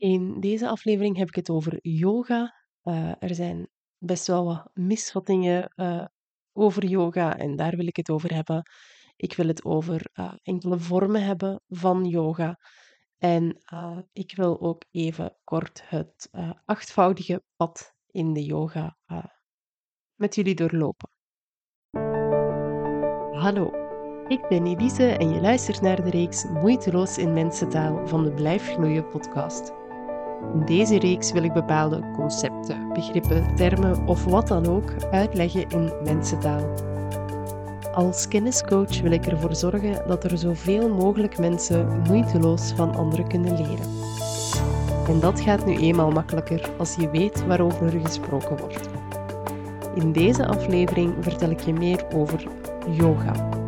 In deze aflevering heb ik het over yoga. Uh, er zijn best wel wat misvattingen uh, over yoga en daar wil ik het over hebben. Ik wil het over uh, enkele vormen hebben van yoga. En ik wil ook even kort het achtvoudige pad in de yoga met jullie doorlopen. Hallo, ik ben Elise en je luistert naar de reeks Moeiteloos in Mensentaal van de Blijf Gloeien podcast. In deze reeks wil ik bepaalde concepten, begrippen, termen of wat dan ook uitleggen in mensentaal. Als kenniscoach wil ik ervoor zorgen dat er zoveel mogelijk mensen moeiteloos van anderen kunnen leren. En dat gaat nu eenmaal makkelijker als je weet waarover er gesproken wordt. In deze aflevering vertel ik je meer over yoga.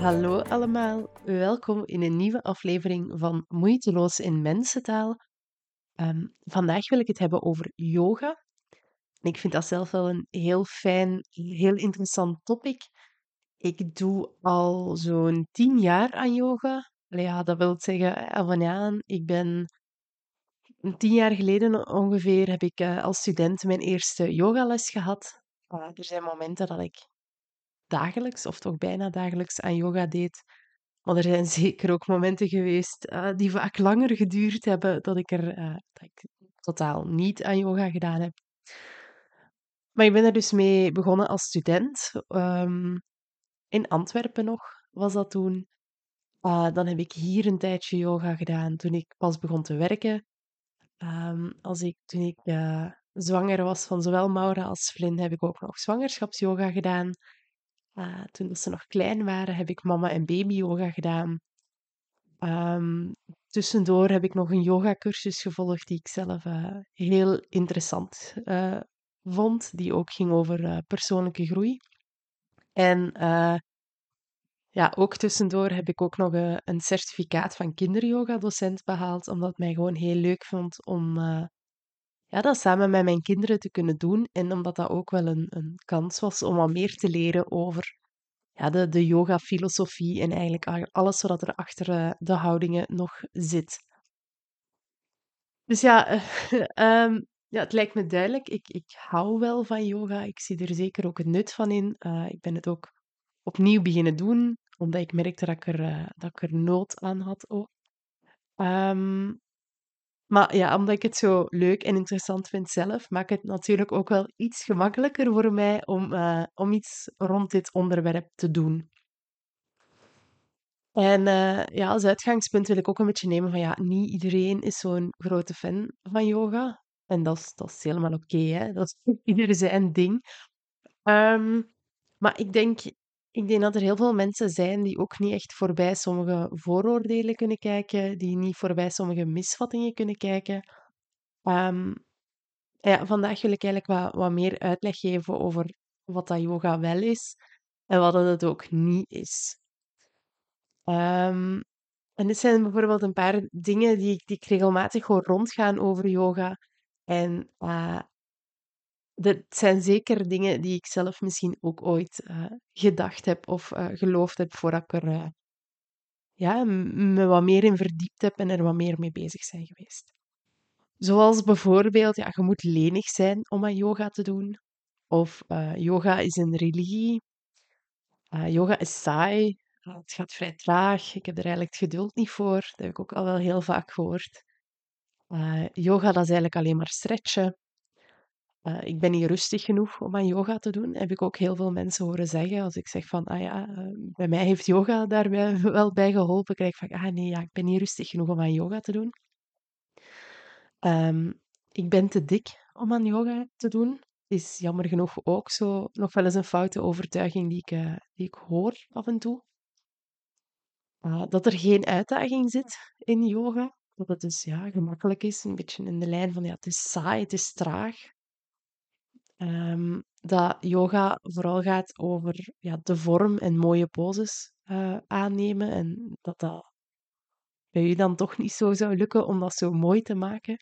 Hallo allemaal, welkom in een nieuwe aflevering van Moeiteloos in Mensentaal. Um, vandaag wil ik het hebben over yoga. ik vind dat zelf wel een heel fijn, heel interessant topic. Ik doe al zo'n tien jaar aan yoga. Ja, dat wil zeggen, van ja, ik ben tien jaar geleden ongeveer heb ik uh, als student mijn eerste yogales gehad. Er zijn momenten dat ik dagelijks, of toch bijna dagelijks, aan yoga deed. Maar er zijn zeker ook momenten geweest uh, die vaak langer geduurd hebben dat ik er uh, dat ik totaal niet aan yoga gedaan heb. Maar ik ben er dus mee begonnen als student. Um, in Antwerpen nog was dat toen. Uh, dan heb ik hier een tijdje yoga gedaan toen ik pas begon te werken. Um, als ik, toen ik zwanger was van zowel Maura als Flynn, heb ik ook nog zwangerschapsyoga gedaan. Uh, toen ze nog klein waren, heb ik mama en baby yoga gedaan. Um, tussendoor heb ik nog een yogacursus gevolgd die ik zelf uh, heel interessant uh, vond, die ook ging over persoonlijke groei. En ja, ook tussendoor heb ik ook nog een certificaat van kinderyoga-docent behaald, omdat mij gewoon heel leuk vond om ja, dat samen met mijn kinderen te kunnen doen. En omdat dat ook wel een, een kans was om wat meer te leren over ja, de, de yoga-filosofie en eigenlijk alles wat er achter uh, de houdingen nog zit. Dus ja, um, ja, het lijkt me duidelijk. Ik, ik hou wel van yoga. Ik zie er zeker ook het nut van in. Uh, ik ben het ook opnieuw beginnen doen, omdat ik merkte dat ik er, uh, dat ik er nood aan had ook. Um, maar ja, omdat ik het zo leuk en interessant vind zelf, maakt het natuurlijk ook wel iets gemakkelijker voor mij om, uh, om iets rond dit onderwerp te doen. En uh, ja, als uitgangspunt wil ik ook een beetje nemen van ja, niet iedereen is zo'n grote fan van yoga. En dat is, dat is helemaal oké, hè. Dat is ieder zijn ding. Um, maar ik denk ik denk dat er heel veel mensen zijn die ook niet echt voorbij sommige vooroordelen kunnen kijken, die niet voorbij sommige misvattingen kunnen kijken. Um, ja, vandaag wil ik eigenlijk wat, wat meer uitleg geven over wat dat yoga wel is en wat het ook niet is. Um, en dit zijn bijvoorbeeld een paar dingen die, die ik regelmatig hoor rondgaan over yoga. En uh, dat zijn zeker dingen die ik zelf misschien ook ooit uh, gedacht heb of uh, geloofd heb voordat ik er uh, ja, me wat meer in verdiept heb en er wat meer mee bezig zijn geweest. Zoals bijvoorbeeld, ja, je moet lenig zijn om aan yoga te doen. Of yoga is een religie. yoga is saai. het gaat vrij traag. Ik heb er eigenlijk het geduld niet voor. Dat heb ik ook al wel heel vaak gehoord. yoga, dat is eigenlijk alleen maar stretchen. Uh, ik ben niet rustig genoeg om aan yoga te doen. Heb ik ook heel veel mensen horen zeggen. Als ik zeg van, ah ja, uh, bij mij heeft yoga daarbij wel bij geholpen. Krijg ik van, ah nee, ja, ik ben niet rustig genoeg om aan yoga te doen. Um, ik ben te dik om aan yoga te doen. Is jammer genoeg ook zo nog wel eens een foute overtuiging die ik, uh, die ik hoor af en toe. dat er geen uitdaging zit in yoga. Dat het dus ja, gemakkelijk is. Een beetje in de lijn van ja, het is saai, het is traag. Um, dat yoga vooral gaat over ja, de vorm en mooie poses uh, aannemen. En dat dat bij u dan toch niet zo zou lukken om dat zo mooi te maken.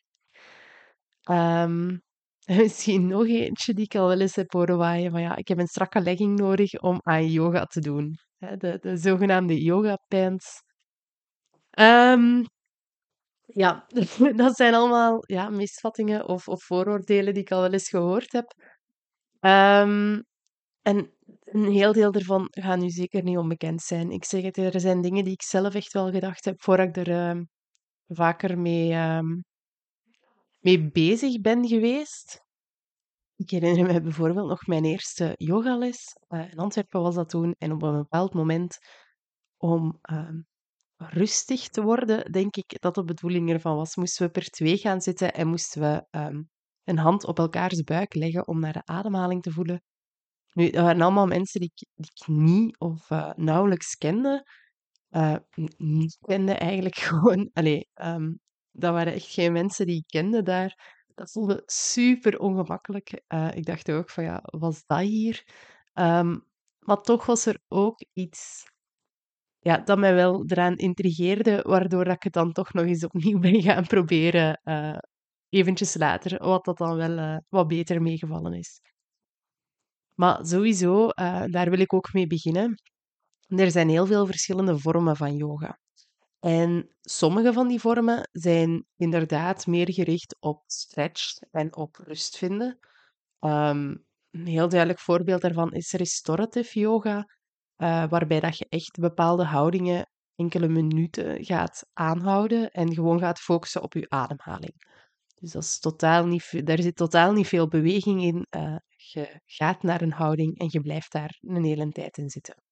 Um, misschien nog eentje die ik al wel eens heb horen waaien. Van ja, ik heb een strakke legging nodig om aan yoga te doen. de, de zogenaamde yoga pants. Ehm, ja, dat zijn allemaal ja, misvattingen of, of vooroordelen die ik al wel eens gehoord heb. Ehm, en een heel deel daarvan gaan nu zeker niet onbekend zijn. Ik zeg het, er zijn dingen die ik zelf echt wel gedacht heb voordat ik er ehm, vaker mee, ehm, mee bezig ben geweest. Ik herinner me bijvoorbeeld nog mijn eerste yogales. Uh, in Antwerpen was dat toen. En op een bepaald moment, om rustig te worden, denk ik dat de bedoeling ervan was, moesten we per twee gaan zitten en moesten we een hand op elkaars buik leggen om naar de ademhaling te voelen. Nu, dat waren allemaal mensen die ik, die ik niet of uh, nauwelijks kende. Uh, niet kende eigenlijk gewoon. Allee, um, dat waren echt geen mensen die ik kende daar. Dat voelde super ongemakkelijk. Uh, ik dacht ook van ja, was dat hier? Um, maar toch was er ook iets ja, dat mij wel eraan intrigeerde, waardoor ik het dan toch nog eens opnieuw ben gaan proberen, eventjes later, wat dat dan wel uh, wat beter meegevallen is. Maar sowieso, uh, daar wil ik ook mee beginnen. Er zijn heel veel verschillende vormen van yoga. En sommige van die vormen zijn inderdaad meer gericht op stretch en op rust vinden. Um, een heel duidelijk voorbeeld daarvan is restorative yoga, uh, waarbij dat je echt bepaalde houdingen enkele minuten gaat aanhouden en gewoon gaat focussen op je ademhaling. Dus dat is totaal niet, daar zit totaal niet veel beweging in. Uh, je gaat naar een houding en je blijft daar een hele tijd in zitten.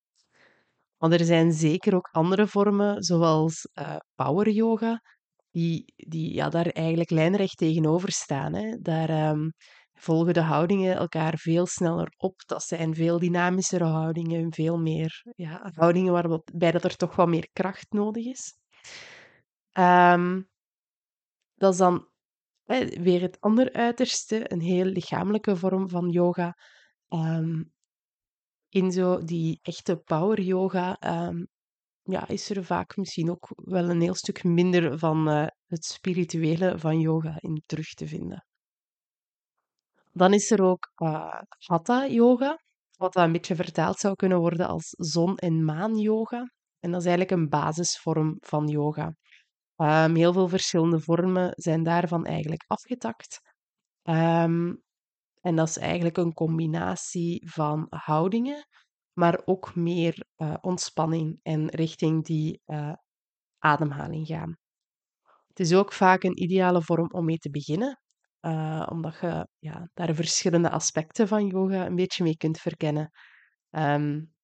Want er zijn zeker ook andere vormen, zoals uh, power yoga, die, die ja, daar eigenlijk lijnrecht tegenover staan. Hè. Daar um, volgen de houdingen elkaar veel sneller op. Dat zijn veel dynamischere houdingen, veel meer ja, houdingen waarbij er toch wat meer kracht nodig is. Um, dat is dan weer het andere uiterste, een heel lichamelijke vorm van yoga. Um, in zo die echte power yoga um, ja, is er vaak misschien ook wel een heel stuk minder van uh, het spirituele van yoga in terug te vinden. Dan is er ook uh, Hatha yoga, wat een beetje vertaald zou kunnen worden als zon- en maan-yoga. En dat is eigenlijk een basisvorm van yoga. Um, heel veel verschillende vormen zijn daarvan eigenlijk afgetakt. Um, en dat is eigenlijk een combinatie van houdingen, maar ook meer uh, ontspanning en richting die uh, ademhaling gaan. Het is ook vaak een ideale vorm om mee te beginnen, uh, omdat je ja, daar verschillende aspecten van yoga een beetje mee kunt verkennen. Um,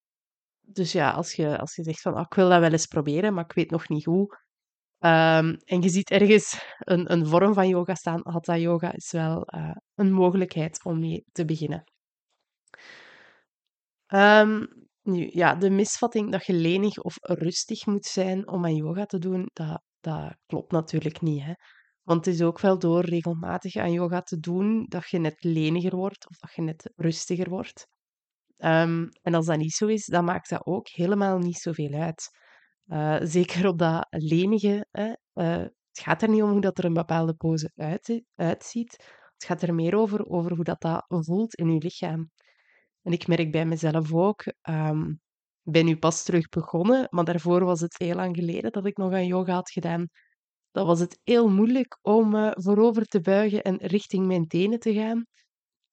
dus ja, als je, als je zegt van oh, ik wil dat wel eens proberen, maar ik weet nog niet hoe, Um, en je ziet ergens een, een vorm van yoga staan. Hatha yoga is wel uh, een mogelijkheid om mee te beginnen. Um, nu, ja, de misvatting dat je lenig of rustig moet zijn om aan yoga te doen, dat, dat klopt natuurlijk niet. Hè? Want het is ook wel door regelmatig aan yoga te doen dat je net leniger wordt of dat je net rustiger wordt. Um, en als dat niet zo is, dan maakt dat ook helemaal niet zoveel uit. Uh, zeker op dat lenige. Hè. Uh, het gaat er niet om hoe dat er een bepaalde pose uit, uitziet. Het gaat er meer over, over hoe dat, dat voelt in je lichaam. En ik merk bij mezelf ook, um, ben nu pas terug begonnen, maar daarvoor was het heel lang geleden dat ik nog aan yoga had gedaan. Dan was het heel moeilijk om voorover te buigen en richting mijn tenen te gaan.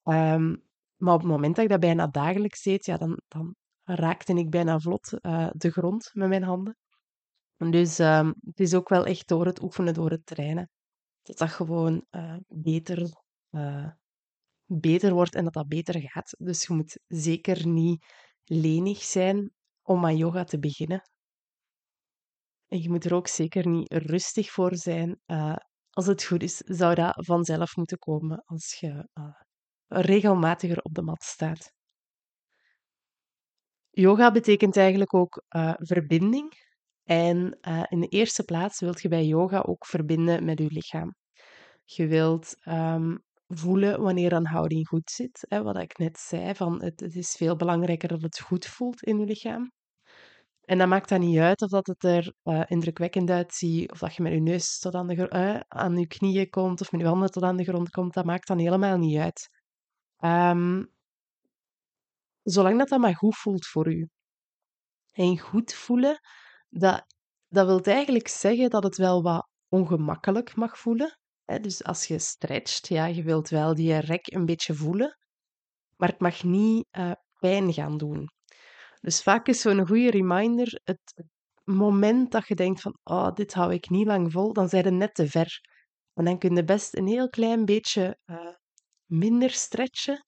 Um, maar op het moment dat ik dat bijna dagelijks deed, ja, dan, dan raakte ik bijna vlot uh, de grond met mijn handen. Dus um, het is ook wel echt door het oefenen, door het trainen, dat dat gewoon uh, beter, uh, beter wordt en dat dat beter gaat. Dus je moet zeker niet lenig zijn om aan yoga te beginnen. En je moet er ook zeker niet rustig voor zijn. Als het goed is, zou dat vanzelf moeten komen als je regelmatiger op de mat staat. Yoga betekent eigenlijk ook verbinding en uh, in de eerste plaats wilt je bij yoga ook verbinden met je lichaam. Je wilt um, voelen wanneer een houding goed zit. Hè, wat ik net zei, van het, het, is veel belangrijker dat het goed voelt in je lichaam. En dan maakt dat niet uit of dat het er uh, indrukwekkend uitziet, of dat je met je neus tot aan, de, aan je knieën komt, of met je handen tot aan de grond komt. Dat maakt dan helemaal niet uit. Um, zolang dat dat maar goed voelt voor u. En goed voelen, dat, dat wil eigenlijk zeggen dat het wel wat ongemakkelijk mag voelen. Dus als je stretcht, ja, je wilt wel die rek een beetje voelen, maar het mag niet uh, pijn gaan doen. Dus vaak is zo'n goede reminder het moment dat je denkt van oh, dit hou ik niet lang vol, dan zijn je net te ver. En dan kun je best een heel klein beetje uh, minder stretchen,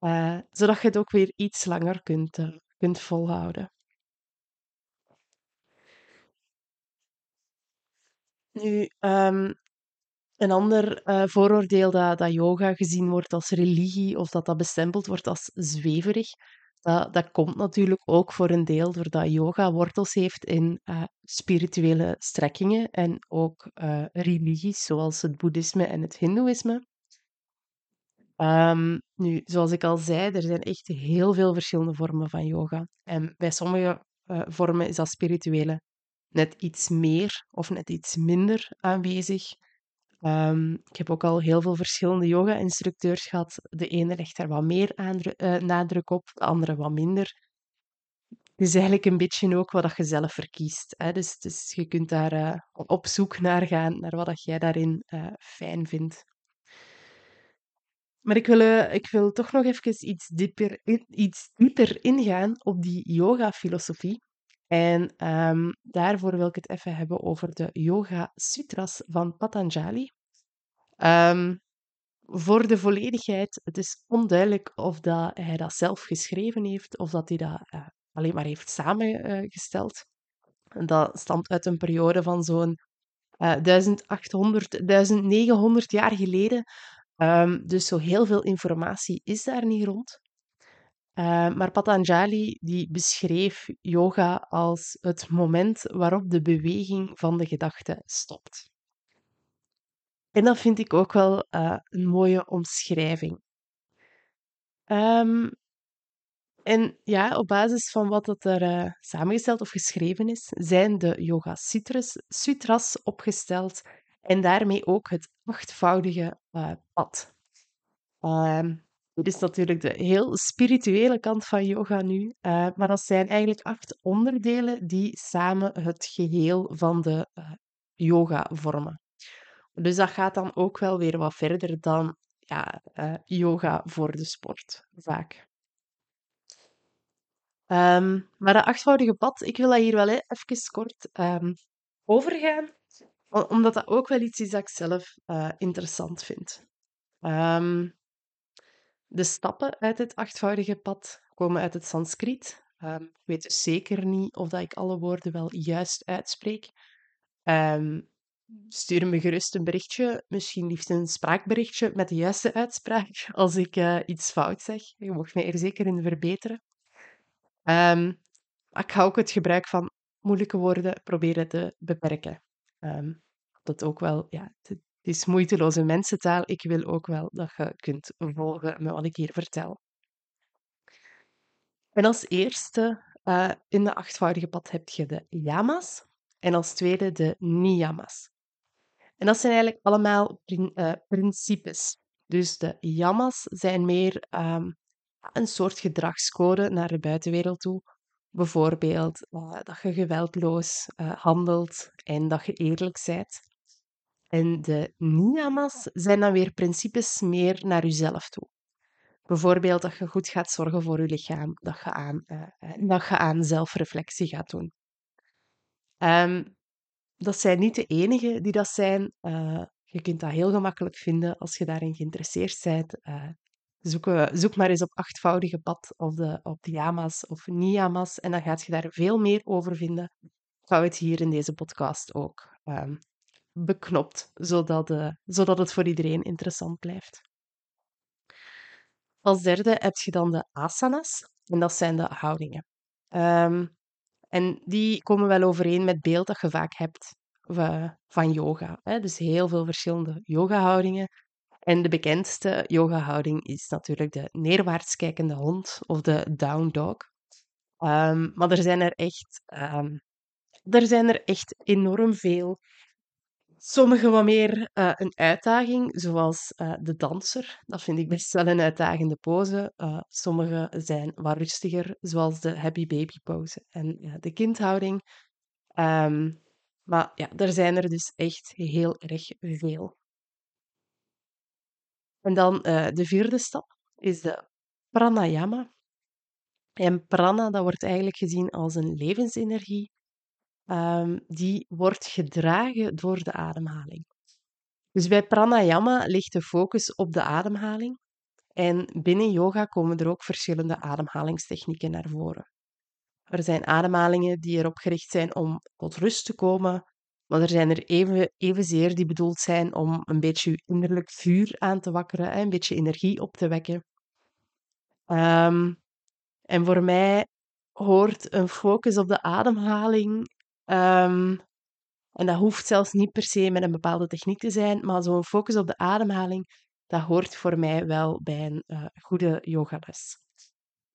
uh, zodat je het ook weer iets langer kunt, uh, kunt volhouden. Nu, um, een ander uh, vooroordeel dat, dat yoga gezien wordt als religie of dat dat bestempeld wordt als zweverig, dat, dat komt natuurlijk ook voor een deel doordat yoga wortels heeft in spirituele strekkingen en ook religies zoals het boeddhisme en het hindoeïsme. Um, nu, zoals ik al zei, er zijn echt heel veel verschillende vormen van yoga. En bij sommige uh, vormen is dat spirituele net iets meer of net iets minder aanwezig. Um, ik heb ook al heel veel verschillende yoga-instructeurs gehad. De ene legt daar wat meer uh, nadruk op, de andere wat minder. Het is eigenlijk een beetje ook wat je zelf verkiest. Hè? Dus, je kunt daar uh, op zoek naar gaan, naar wat jij daarin fijn vindt. Maar ik wil, uh, ik wil toch nog even iets dieper, iets dieper ingaan op die yoga-filosofie. En um, daarvoor wil ik het even hebben over de Yoga Sutras van Patanjali. Um, voor de volledigheid, het is onduidelijk of dat hij dat zelf geschreven heeft of dat hij dat uh, alleen maar heeft samengesteld. Dat stamt uit een periode van zo'n uh, 1800, 1900 jaar geleden. Um, dus zo heel veel informatie is daar niet rond. Uh, maar Patanjali die beschreef yoga als het moment waarop de beweging van de gedachte stopt. En dat vind ik ook wel uh, een mooie omschrijving. Um, en ja, op basis van wat dat er uh, samengesteld of geschreven is, zijn de Yoga sutras opgesteld en daarmee ook het achtvoudige uh, pad. Um, dit is natuurlijk de heel spirituele kant van yoga nu, uh, maar dat zijn eigenlijk acht onderdelen die samen het geheel van de uh, yoga vormen. Dus dat gaat dan ook wel weer wat verder dan ja, yoga voor de sport, vaak. Um, maar dat achtvoudige pad, ik wil dat hier wel even kort um, overgaan, omdat dat ook wel iets is dat ik zelf interessant vind. Um, de stappen uit het achtvoudige pad komen uit het Sanskriet. Um, ik weet dus zeker niet of dat ik alle woorden wel juist uitspreek. Um, stuur me gerust een berichtje, misschien liefst een spraakberichtje met de juiste uitspraak als ik uh, iets fout zeg. Je mocht mij er zeker in verbeteren. Ik ga ook het gebruik van moeilijke woorden proberen te beperken. Dat ook wel ja, het is moeiteloze mensentaal. Ik wil ook wel dat je kunt volgen met wat ik hier vertel. En als eerste uh, in de achtvoudige pad heb je de yamas en als tweede de niyamas. En dat zijn eigenlijk allemaal uh, principes. Dus de yamas zijn meer um, een soort gedragscode naar de buitenwereld toe. Bijvoorbeeld uh, dat je geweldloos handelt en dat je eerlijk bent. En de niyamas zijn dan weer principes meer naar jezelf toe. Bijvoorbeeld dat je goed gaat zorgen voor je lichaam, dat je aan, uh, dat je aan zelfreflectie gaat doen. Um, dat zijn niet de enige die dat zijn. Je kunt dat heel gemakkelijk vinden als je daarin geïnteresseerd bent. Zoek, zoek, maar eens op achtvoudige pad of de, op de yamas of niyamas en dan gaat je daar veel meer over vinden. Ik hou het hier in deze podcast ook um, beknopt, zodat, uh, zodat het voor iedereen interessant blijft. Als derde heb je dan de asanas, en dat zijn de houdingen. Um, en die komen wel overeen met beeld dat je vaak hebt van yoga. Dus heel veel verschillende yoga-houdingen. En de bekendste yoga-houding is natuurlijk de neerwaarts kijkende hond of de down dog. Um, maar er zijn er echt, um, er zijn er echt enorm veel. Sommige wat meer uh, een uitdaging, zoals uh, de danser. Dat vind ik best wel een uitdagende pose. Uh, sommige zijn wat rustiger, zoals de happy baby pose en de kindhouding. Um, maar ja, er zijn er dus echt heel erg veel. En dan de vierde stap is de pranayama. En prana, dat wordt eigenlijk gezien als een levensenergie um, die wordt gedragen door de ademhaling. Dus bij pranayama ligt de focus op de ademhaling. En binnen yoga komen er ook verschillende ademhalingstechnieken naar voren. Er zijn ademhalingen die erop gericht zijn om tot rust te komen, maar er zijn er even, evenzeer die bedoeld zijn om een beetje je innerlijk vuur aan te wakkeren, een beetje energie op te wekken. Um, en voor mij hoort een focus op de ademhaling Um, en dat hoeft zelfs niet per se met een bepaalde techniek te zijn, maar zo'n focus op de ademhaling, dat hoort voor mij wel bij een uh, goede yogales.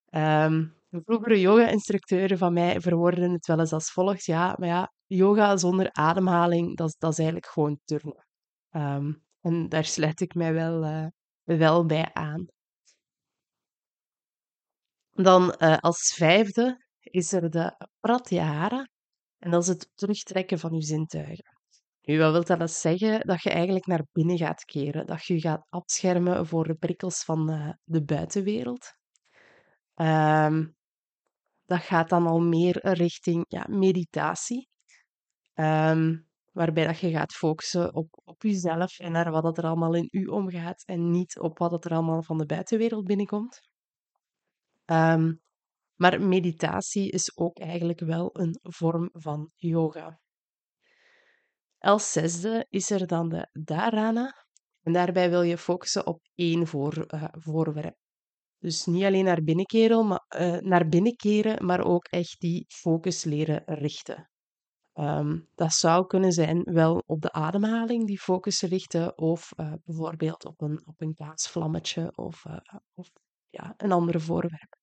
Um, vroegere yoga-instructeuren van mij verwoorden het wel eens als volgt. Ja, maar ja, yoga zonder ademhaling, dat, dat is eigenlijk gewoon turnen. Um, en daar sluit ik mij wel, uh, wel bij aan. Dan uh, als vijfde is er de pratyahara. En dat is het terugtrekken van je zintuigen. Nu, wat wil dat dus zeggen? Dat je eigenlijk naar binnen gaat keren. Dat je je gaat afschermen voor de prikkels van de, de buitenwereld. Um, dat gaat dan al meer richting ja, meditatie. Um, waarbij dat je gaat focussen op, op jezelf en naar wat er allemaal in u omgaat en niet op wat er allemaal van de buitenwereld binnenkomt. Um, maar meditatie is ook eigenlijk wel een vorm van yoga. Als zesde is er dan de dharana. En daarbij wil je focussen op één voor, uh, voorwerp. Dus niet alleen naar binnen, keren, maar, uh, naar binnen keren, maar ook echt die focus leren richten. Um, dat zou kunnen zijn wel op de ademhaling, die focus richten, of uh, bijvoorbeeld op een, op een kaasvlammetje of, of ja, een ander voorwerp.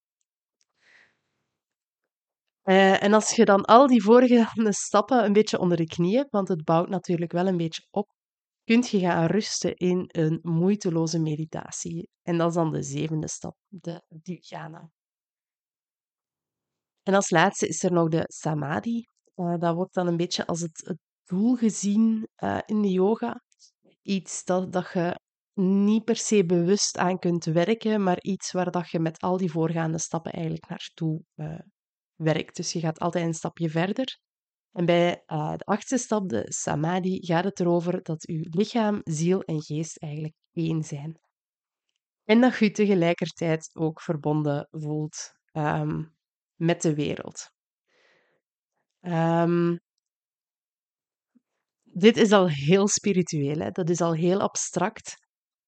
En als je dan al die voorgaande stappen een beetje onder de knie hebt, want het bouwt natuurlijk wel een beetje op, kunt je gaan rusten in een moeiteloze meditatie. En dat is dan de zevende stap, de dhyana. En als laatste is er nog de samadhi. Uh, dat wordt dan een beetje als het, het doel gezien uh, in de yoga. Iets dat, dat je niet per se bewust aan kunt werken, maar iets waar dat je met al die voorgaande stappen eigenlijk naartoe uh, werkt. Dus je gaat altijd een stapje verder. En bij uh, de achtste stap, de samadhi, gaat het erover dat je lichaam, ziel en geest eigenlijk één zijn. En dat je tegelijkertijd ook verbonden voelt um, met de wereld. Um, dit is al heel spiritueel, hè? dat is al heel abstract.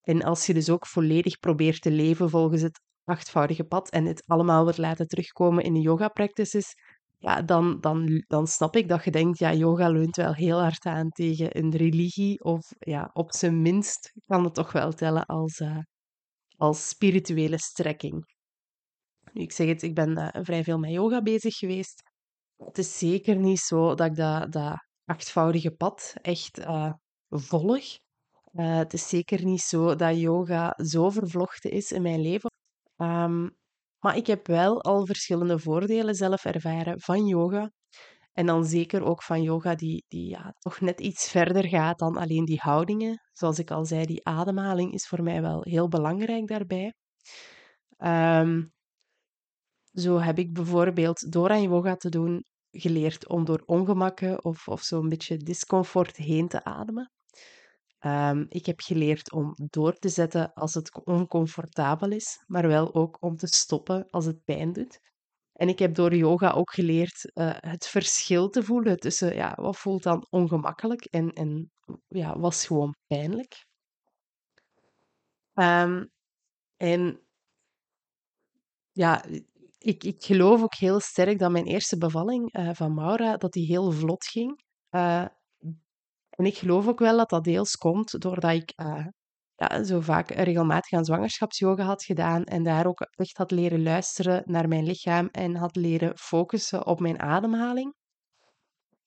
En als je dus ook volledig probeert te leven volgens het achtvoudige pad en het allemaal wordt laten terugkomen in de yoga practices, ja, dan, dan, dan snap ik dat je denkt, ja, yoga leunt wel heel hard aan tegen een religie, of ja, op zijn minst kan het toch wel tellen als, uh, als spirituele strekking. Nu, ik zeg het, ik ben uh, vrij veel met yoga bezig geweest. Het is zeker niet zo dat ik dat, dat achtvoudige pad echt uh, volg. het is zeker niet zo dat yoga zo vervlochten is in mijn leven. Um, maar ik heb wel al verschillende voordelen zelf ervaren van yoga. En dan zeker ook van yoga die, die ja, toch net iets verder gaat dan alleen die houdingen. Zoals ik al zei, die ademhaling is voor mij wel heel belangrijk daarbij. Um, zo heb ik bijvoorbeeld door aan yoga te doen geleerd om door ongemakken of, of zo'n beetje discomfort heen te ademen. Um, ik heb geleerd om door te zetten als het oncomfortabel is, maar wel ook om te stoppen als het pijn doet. En ik heb door yoga ook geleerd uh, het verschil te voelen tussen ja, wat voelt dan ongemakkelijk en, en ja, was gewoon pijnlijk. Um, en ja, ik, ik geloof ook heel sterk dat mijn eerste bevalling uh, van Maura dat die heel vlot ging. Uh, en ik geloof ook wel dat dat deels komt doordat ik uh, ja, zo vaak regelmatig aan zwangerschapsyoga had gedaan en daar ook echt had leren luisteren naar mijn lichaam en had leren focussen op mijn ademhaling.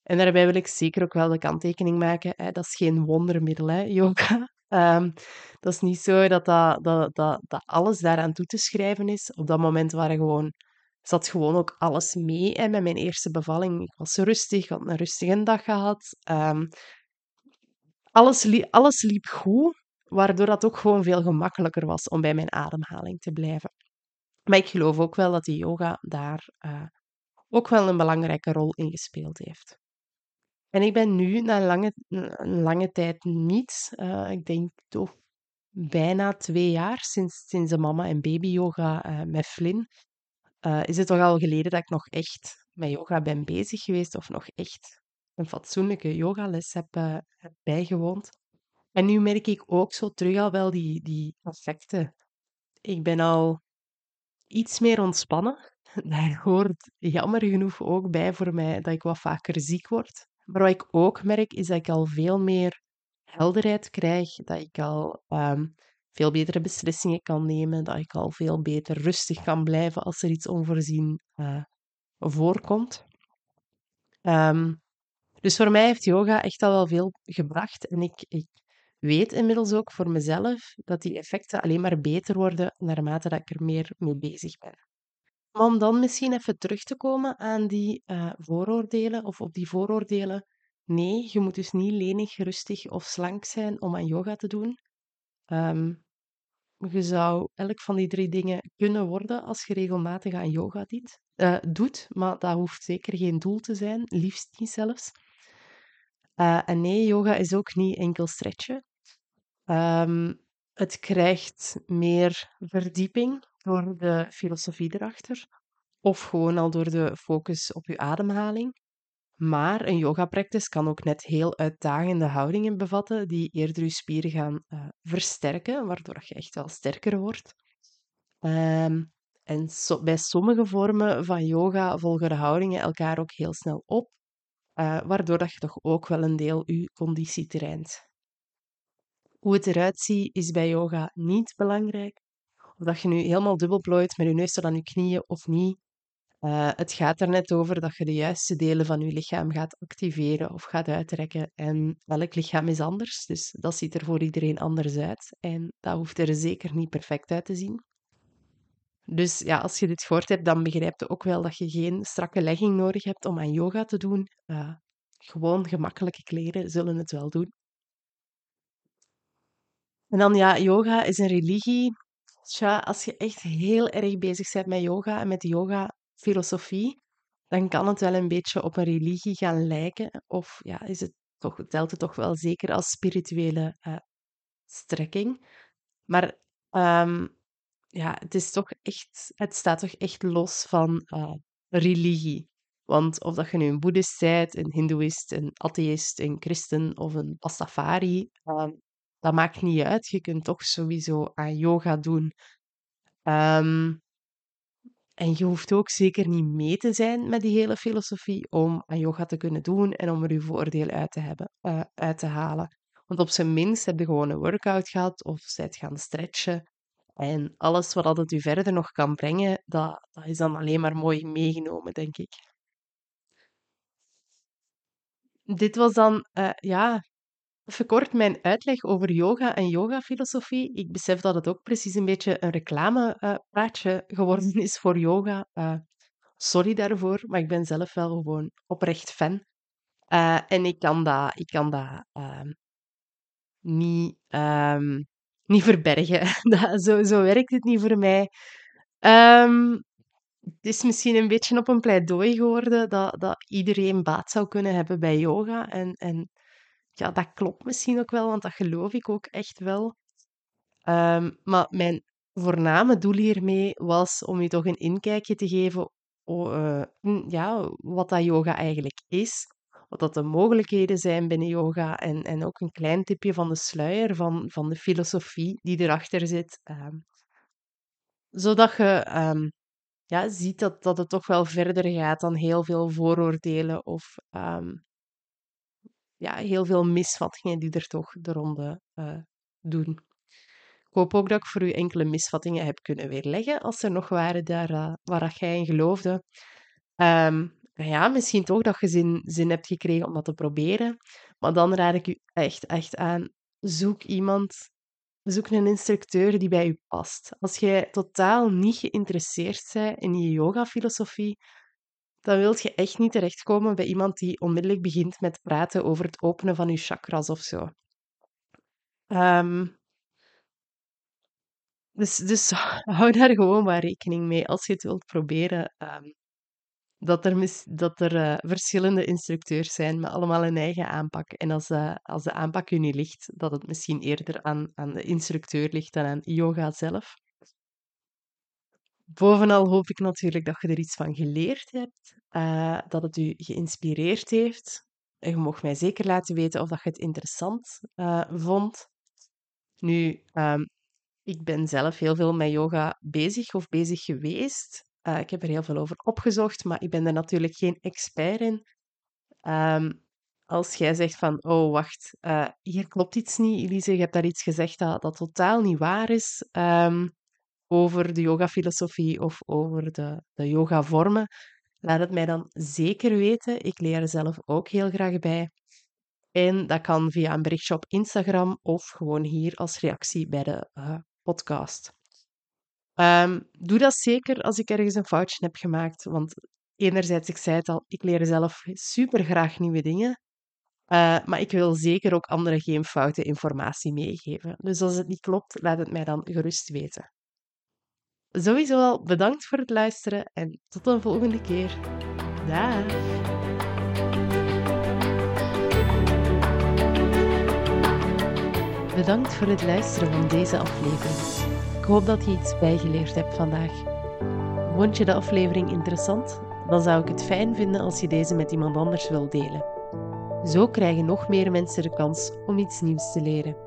En daarbij wil ik zeker ook wel de kanttekening maken, hè, dat is geen wondermiddel, hè, yoga. Ehm, dat is niet zo dat, dat, dat, dat, alles daaraan toe te schrijven is. Op dat moment waren gewoon, zat gewoon ook alles mee hè, met mijn eerste bevalling. Ik was rustig, had een rustige dag gehad. Ehm, alles, alles liep goed, waardoor dat ook gewoon veel gemakkelijker was om bij mijn ademhaling te blijven. Maar ik geloof ook wel dat die yoga daar uh, ook wel een belangrijke rol in gespeeld heeft. En ik ben nu na lange, een lange tijd niet, uh, ik denk toch bijna twee jaar sinds, sinds de mama- en baby-yoga uh, met Flynn, is het toch al geleden dat ik nog echt met yoga ben bezig geweest of nog echt een fatsoenlijke yogales heb, heb bijgewoond. En nu merk ik ook zo terug al wel die, die effecten. Ik ben al iets meer ontspannen. Daar hoort jammer genoeg ook bij voor mij dat ik wat vaker ziek word. Maar wat ik ook merk, is dat ik al veel meer helderheid krijg, dat ik al um, veel betere beslissingen kan nemen, dat ik al veel beter rustig kan blijven als er iets onvoorzien uh, voorkomt. Um, dus voor mij heeft yoga echt al wel veel gebracht. En ik, ik weet inmiddels ook voor mezelf dat die effecten alleen maar beter worden naarmate dat ik er meer mee bezig ben. Maar om dan misschien even terug te komen aan die uh, vooroordelen of op die vooroordelen. Nee, je moet dus niet lenig, rustig of slank zijn om aan yoga te doen. Um, je zou elk van die drie dingen kunnen worden als je regelmatig aan yoga dit, uh, doet, maar dat hoeft zeker geen doel te zijn, liefst niet zelfs. Uh, en nee, yoga is ook niet enkel stretchen. Um, het krijgt meer verdieping door de filosofie erachter, of gewoon al door de focus op je ademhaling. Maar een yoga-practice kan ook net heel uitdagende houdingen bevatten, die eerder je spieren gaan uh, versterken, waardoor je echt wel sterker wordt. Um, en bij sommige vormen van yoga volgen de houdingen elkaar ook heel snel op, uh, waardoor dat je toch ook wel een deel je conditie traint. Hoe het eruit ziet is bij yoga niet belangrijk. Of dat je nu helemaal dubbel plooit met je neus tot aan je knieën of niet. Uh, het gaat er net over dat je de juiste delen van je lichaam gaat activeren of gaat uitrekken. En elk lichaam is anders, dus dat ziet er voor iedereen anders uit. En dat hoeft er zeker niet perfect uit te zien. Dus ja, als je dit gehoord hebt, dan begrijp je ook wel dat je geen strakke legging nodig hebt om aan yoga te doen. Uh, gewoon gemakkelijke kleren zullen het wel doen. En dan ja, yoga is een religie. Tja, als je echt heel erg bezig bent met yoga en met yoga-filosofie, dan kan het wel een beetje op een religie gaan lijken. Of ja, is het toch, telt het toch wel zeker als spirituele uh, strekking. Maar um, ja, het is toch echt, het staat toch echt los van uh, religie. Want of dat je nu een boeddhist bent, een hindoeïst, een atheïst, een christen of een pastafari, um, dat maakt niet uit. Je kunt toch sowieso aan yoga doen. Um, en je hoeft ook zeker niet mee te zijn met die hele filosofie om aan yoga te kunnen doen en om er je voordeel uit te, hebben, uh, uit te halen. Want op zijn minst heb je gewoon een workout gehad of zijt gaan stretchen. En alles wat het u verder nog kan brengen, dat, dat is dan alleen maar mooi meegenomen, denk ik. Dit was dan uh, ja, verkort mijn uitleg over yoga en yogafilosofie. Ik besef dat het ook precies een beetje een reclamepraatje uh, geworden is voor yoga. Uh, sorry daarvoor, maar ik ben zelf wel gewoon oprecht fan. En ik kan dat, ik kan dat ehm, niet, um, niet verbergen. dat, zo, zo werkt het niet voor mij. Um, het is misschien een beetje op een pleidooi geworden dat, dat iedereen baat zou kunnen hebben bij yoga. En, en ja, dat klopt misschien ook wel, want dat geloof ik ook echt wel. Um, maar mijn voorname doel hiermee was om je toch een inkijkje te geven uh, ja, wat dat yoga eigenlijk is, wat dat de mogelijkheden zijn binnen yoga en, en ook een klein tipje van de sluier van, van de filosofie die erachter zit. Um, zodat je um, ja, ziet dat, dat het toch wel verder gaat dan heel veel vooroordelen of um, ja, heel veel misvattingen die er toch de ronde uh, doen. Ik hoop ook dat ik voor u enkele misvattingen heb kunnen weerleggen, als er nog waren daar, uh, waar jij in geloofde. Nou ja, misschien toch dat je zin, zin hebt gekregen om dat te proberen. Maar dan raad ik u echt, echt aan, zoek iemand, zoek een instructeur die bij u past. Als jij totaal niet geïnteresseerd bent in je yoga-filosofie, dan wilt je echt niet terechtkomen bij iemand die onmiddellijk begint met praten over het openen van je chakras of zo. Ehm, dus, dus hou daar gewoon maar rekening mee als je het wilt proberen. Ehm, dat er, dat er uh, verschillende instructeurs zijn met allemaal een eigen aanpak. En als, uh, als de aanpak u niet ligt, dat het misschien eerder aan, aan de instructeur ligt dan aan yoga zelf. Bovenal hoop ik natuurlijk dat je er iets van geleerd hebt, uh, dat het u geïnspireerd heeft. En je mag mij zeker laten weten of dat je het interessant vond. Nu, um, ik ben zelf heel veel met yoga bezig of bezig geweest. Uh, ik heb er heel veel over opgezocht, maar ik ben er natuurlijk geen expert in. Um, als jij zegt van, oh wacht, uh, hier klopt iets niet, Elise, je hebt daar iets gezegd dat, dat totaal niet waar is um, over de yoga-filosofie of over de, de yoga-vormen, laat het mij dan zeker weten. Ik leer er zelf ook heel graag bij. En dat kan via een berichtje op Instagram of gewoon hier als reactie bij de uh, podcast. Um, doe dat zeker als ik ergens een foutje heb gemaakt. Want enerzijds, ik zei het al, ik leer zelf super graag nieuwe dingen. Uh, maar ik wil zeker ook anderen geen foute informatie meegeven. Dus als het niet klopt, laat het mij dan gerust weten. Sowieso al bedankt voor het luisteren en tot een volgende keer. Dag! Bedankt voor het luisteren van deze aflevering. Ik hoop dat je iets bijgeleerd hebt vandaag. Vond je de aflevering interessant? Dan zou ik het fijn vinden als je deze met iemand anders wilt delen. Zo krijgen nog meer mensen de kans om iets nieuws te leren.